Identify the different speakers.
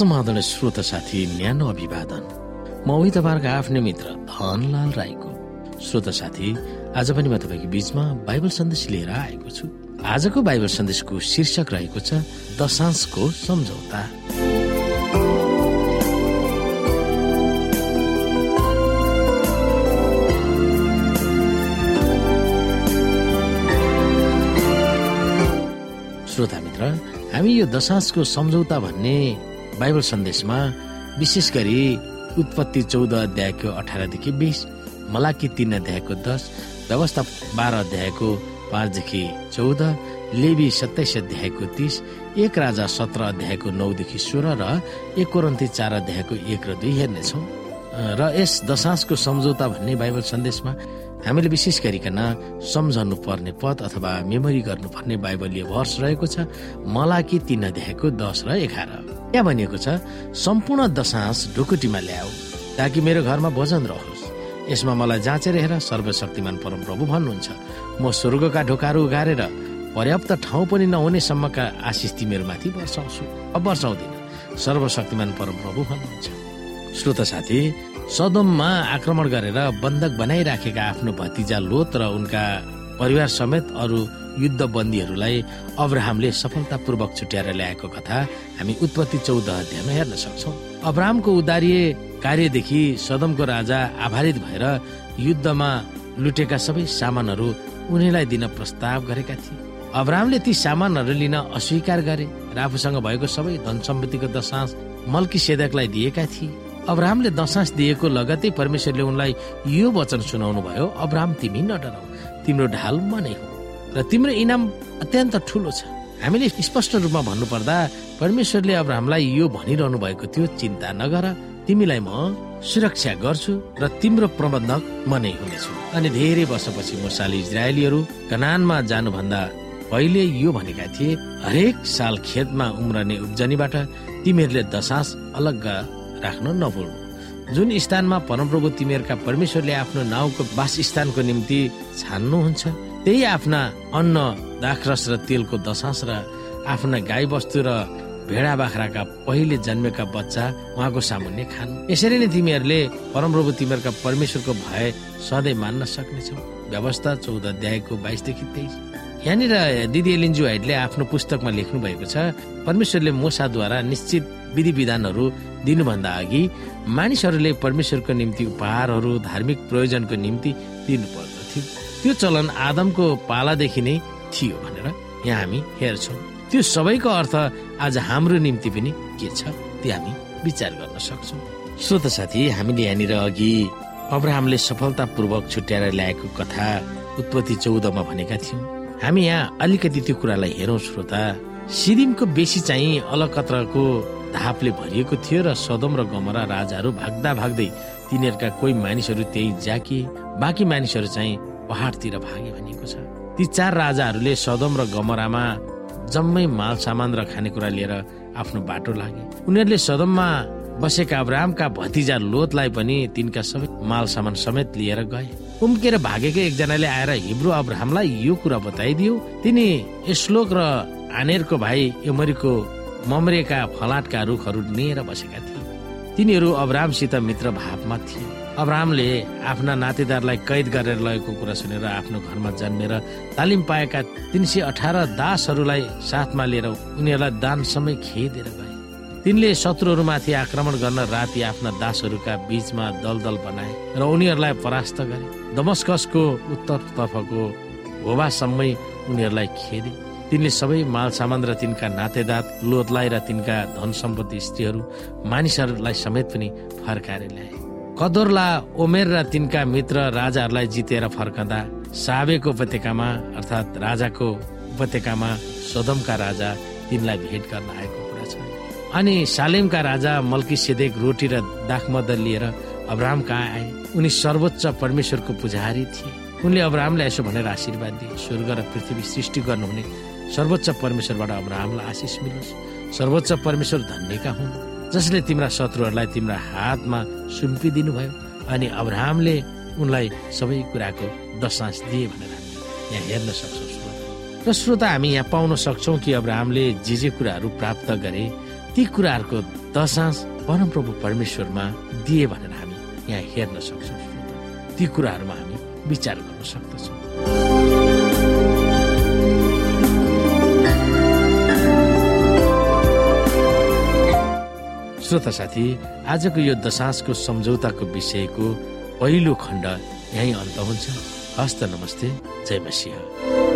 Speaker 1: समाधान श्रोता साथी न्यानो अभिवादन। म उही तपाईँहरूको आफ्नै मित्र धनलाल राईको। श्रोता साथी आज पनि म तपाईँको बिचमा बाइबल सन्देश लिएर आएको छु। आजको बाइबल सन्देशको शीर्षक रहेको छ दशांशको सम्झौता। श्रोता मित्र हामी यो दशांशको सम्झौता भन्ने बाइबल सन्देशमा विशेष गरी उत्पत्ति चौध अध्यायको अठारदेखि बिस मलाकी तीन अध्यायको दस व्यवस्था बाह्र अध्यायको पाँचदेखि चौध लेबी सत्ताइस अध्यायको तिस एक राजा सत्र अध्यायको नौदेखि सोह्र र एक कोरन्ती चार अध्यायको एक र दुई हेर्नेछौँ। र यस दशांशको सम्झौता भन्ने बाइबल सन्देशमा हामीले विशेष गरिकन सम्झनु पर्ने पद अथवा मेमोरी गर्नुपर्ने बाइबलीय वर्ष रहेको छ मलाकी तीन अध्यायको दस र एघार। यहाँ भनिएको छ सम्पूर्ण दशांश ढुकुटीमा ल्याऊ ताकि मेरो घरमा भोजन रहोस्। यसमा मलाई जाँचेर हेर सर्वशक्तिमान परमप्रभु भन्नुहुन्छ। म स्वर्गका ढोकाहरू उघारेर पर्याप्त ठाउँ पनि नहुनेसम्मका आशिष तिमीहरूमाथि वर्षाउँछु। अब वर्षाउँदिन। सर्वशक्तिमान परमप्रभु भन्नुहुन्छ। श्रोता साथी सदममा आक्रमण गरेर बन्धक बनाइराखेका आफ्नो भतिजा लोत र उनका परिवार समेत अरू युद्ध बन्दीहरूलाई अब्राहमले सफलतापूर्वक छुट्याएर ल्याएको कथा हामी उत्पत्ति चौध अध्यायमा हेर्न सक्छौ। अब्राहमको उदारीय कार्यदेखि सदमको राजा आभारित भएर युद्धमा लुटेका सबै सामानहरू उनीलाई दिन प्रस्ताव गरेका थिए। अब्राहमले ती सामानहरू लिन अस्वीकार गरे र आफूसँग भएको सबै धन सम्पत्तिको दशांश मल्की सेदकलाई दिएका थिए। अब्राहमले दशांश दिएको लगतै परमेश्वरले उनलाई यो वचन सुनाउनु भयो अब्राहम तिमी नडराउ। तिम्रो ढाल म नै हो र तिम्रो इनाम अत्यन्त ठुलो छ। हामीले स्पष्ट रूपमा भन्नुपर्दा परमेश्वरले अब्राहमलाई यो भनिरहनु भएको थियो चिन्ता नगर तिमीलाई म सुरक्षा गर्छु र तिम्रो प्रबन्धक म नै हुनेछु। अनि धेरै वर्षपछि मुसाले इजरायलीहरू कनानमा जानुभन्दा पहिले यो भनेका थिए हरेक साल खेतमा उम्रने उब्जनीबाट तिमीहरूले दशास अलग राख्न नभुल्नु। जुन स्थानमा परमप्रभु तिमीहरूका परमेश्वरले आफ्नो नाउँको वासस्थानको निम्ति छान्नुहुन्छ त्यही आफ्ना अन्न दाखरस र तेलको दशास र आफ्ना गाई बस्तु र भेडा बाख्राका पहिले जन्मेका बच्चा उहाँको सामुन्ने खानु। यसरी नै तिमीहरूले परमप्रभु तिमीहरूका परमेश्वरको भय सधैँ मान्न सक्नेछौ। व्यवस्था चौध अध्यायको बाइसदेखि तेइस। यहाँनिर दिदी एलिन्जु हाइटले आफ्नो पुस्तकमा लेख्नु भएको छ परमेश्वरले मोसाद्वारा निश्चित विधि विधानहरू दिनुभन्दा अघि मानिसहरूले परमेश्वरको निम्ति उपहारहरू धार्मिक प्रयोजनको निम्ति दिनु पर्दथ्यो त्यो चलन आदमको पालादेखि नै थियो भनेर यहाँ हामी हेर्छौँ। त्यो सबैको अर्थ आज हाम्रो निम्ति पनि के छ त्यो हामी विचार गर्न सक्छौँ। श्रोत साथी हामीले यहाँनिर अघि अब्राहमले सफलतापूर्वक छुट्याएर ल्याएको कथा उत्पत्ति चौधमा भनेका थियौँ। हामी यहाँ अलिकति त्यो कुरालाई हेरौँ श्रोता। सिदिमको बेसी चाहिँ अलकत्रको धापले भरिएको थियो र सदम र गमरा राजाहरू भाग्दा भाग्दै तिनीहरूका कोही मानिसहरू त्यही जाकिए बाँकी मानिसहरू चाहिँ पहाडतिर भागे भनिएको छ। ती चार राजाहरूले सदम र गमरामा जम्मै माल सामान र खानेकुरा लिएर आफ्नो बाटो लागे। उनीहरूले सदममा बसेका अब्राहमका भतिजा लोतलाई पनि तिनका सबै माल सामान समेत लिएर गए। उम्केर भागेको एकजनाले आएर हिब्रू अब्राहमलाई यो कुरा बताइदियो। तिनी श्लोक र आनेरको भाइ एमरीको ममरेका फलाटका रुखहरू लिएर बसेका थिए। तिनीहरू अब्राहमसित मित्र भावमा थिए। अब्राहमले आफ्ना नातेदारलाई कैद गरेर लगेको कुरा सुनेर आफ्नो घरमा जन्मेर तालिम पाएका तिन सय अठार दासहरूलाई साथमा लिएर उनीहरूलाई दान समय खेदेर गए। तिनले शत्रुहरूमाथि आक्रमण गर्न राति आफ्ना दासहरूका बीचमा दलदल बनाए र उनीहरूलाई परास्त गरे। दमस्कसको उत्तरतर्फको होवासम्मै उनीहरूलाई खेदे। तिनले सबै माल सामान र तिनका नातेदात लोतलाई र तिनका धन सम्पत्ति स्त्रीहरू मानिसहरूलाई समेत पनि फर्काएर ल्याए। कदोरला ओमेर र तिनका मित्र राजाहरूलाई जितेर फर्कँदा साबेको उपत्यकामा अर्थात् राजाको उपत्यकामा सदमका राजा तिनलाई भेट गर्न आएको। अनि सालेमका राजा मल्की सेदेक रोटी र दाखमद लिएर अब्राहम कहाँ आए। उनी सर्वोच्च परमेश्वरको पुजारी थिए। उनले अब्राहमलाई यसो भनेर आशीर्वाद दिए। स्वर्ग र पृथ्वी सृष्टि गर्नुहुने सर्वोच्च परमेश्वरबाट अब्राहमलाई आशिष मिलोस्। सर्वोच्च परमेश्वर धन्यका हुन्। जसले तिम्रा शत्रुहरूलाई तिम्रा हातमा सुम्पिदिनु भयो अनि अब्राहमले उनलाई सबै कुराको दशांश दिए भनेर हामी यहाँ हेर्न सक्छौँ। र श्रोता हामी यहाँ पाउन सक्छौँ कि अब्राहमले जे जे कुराहरू प्राप्त गरे ती कुराहरूको दशांश परमप्रभु परमेश्वरमा दिए भनेर हामी यहाँ हेर्न सक्छौँ। ती कुराहरूमा हामी विचार गर्न सक्दछौँ। श्रोता साथी आजको यो दशांशको सम्झौताको विषयको पहिलो खण्ड यहीँ अन्त हुन्छ। हस्त नमस्ते जय मसिंह।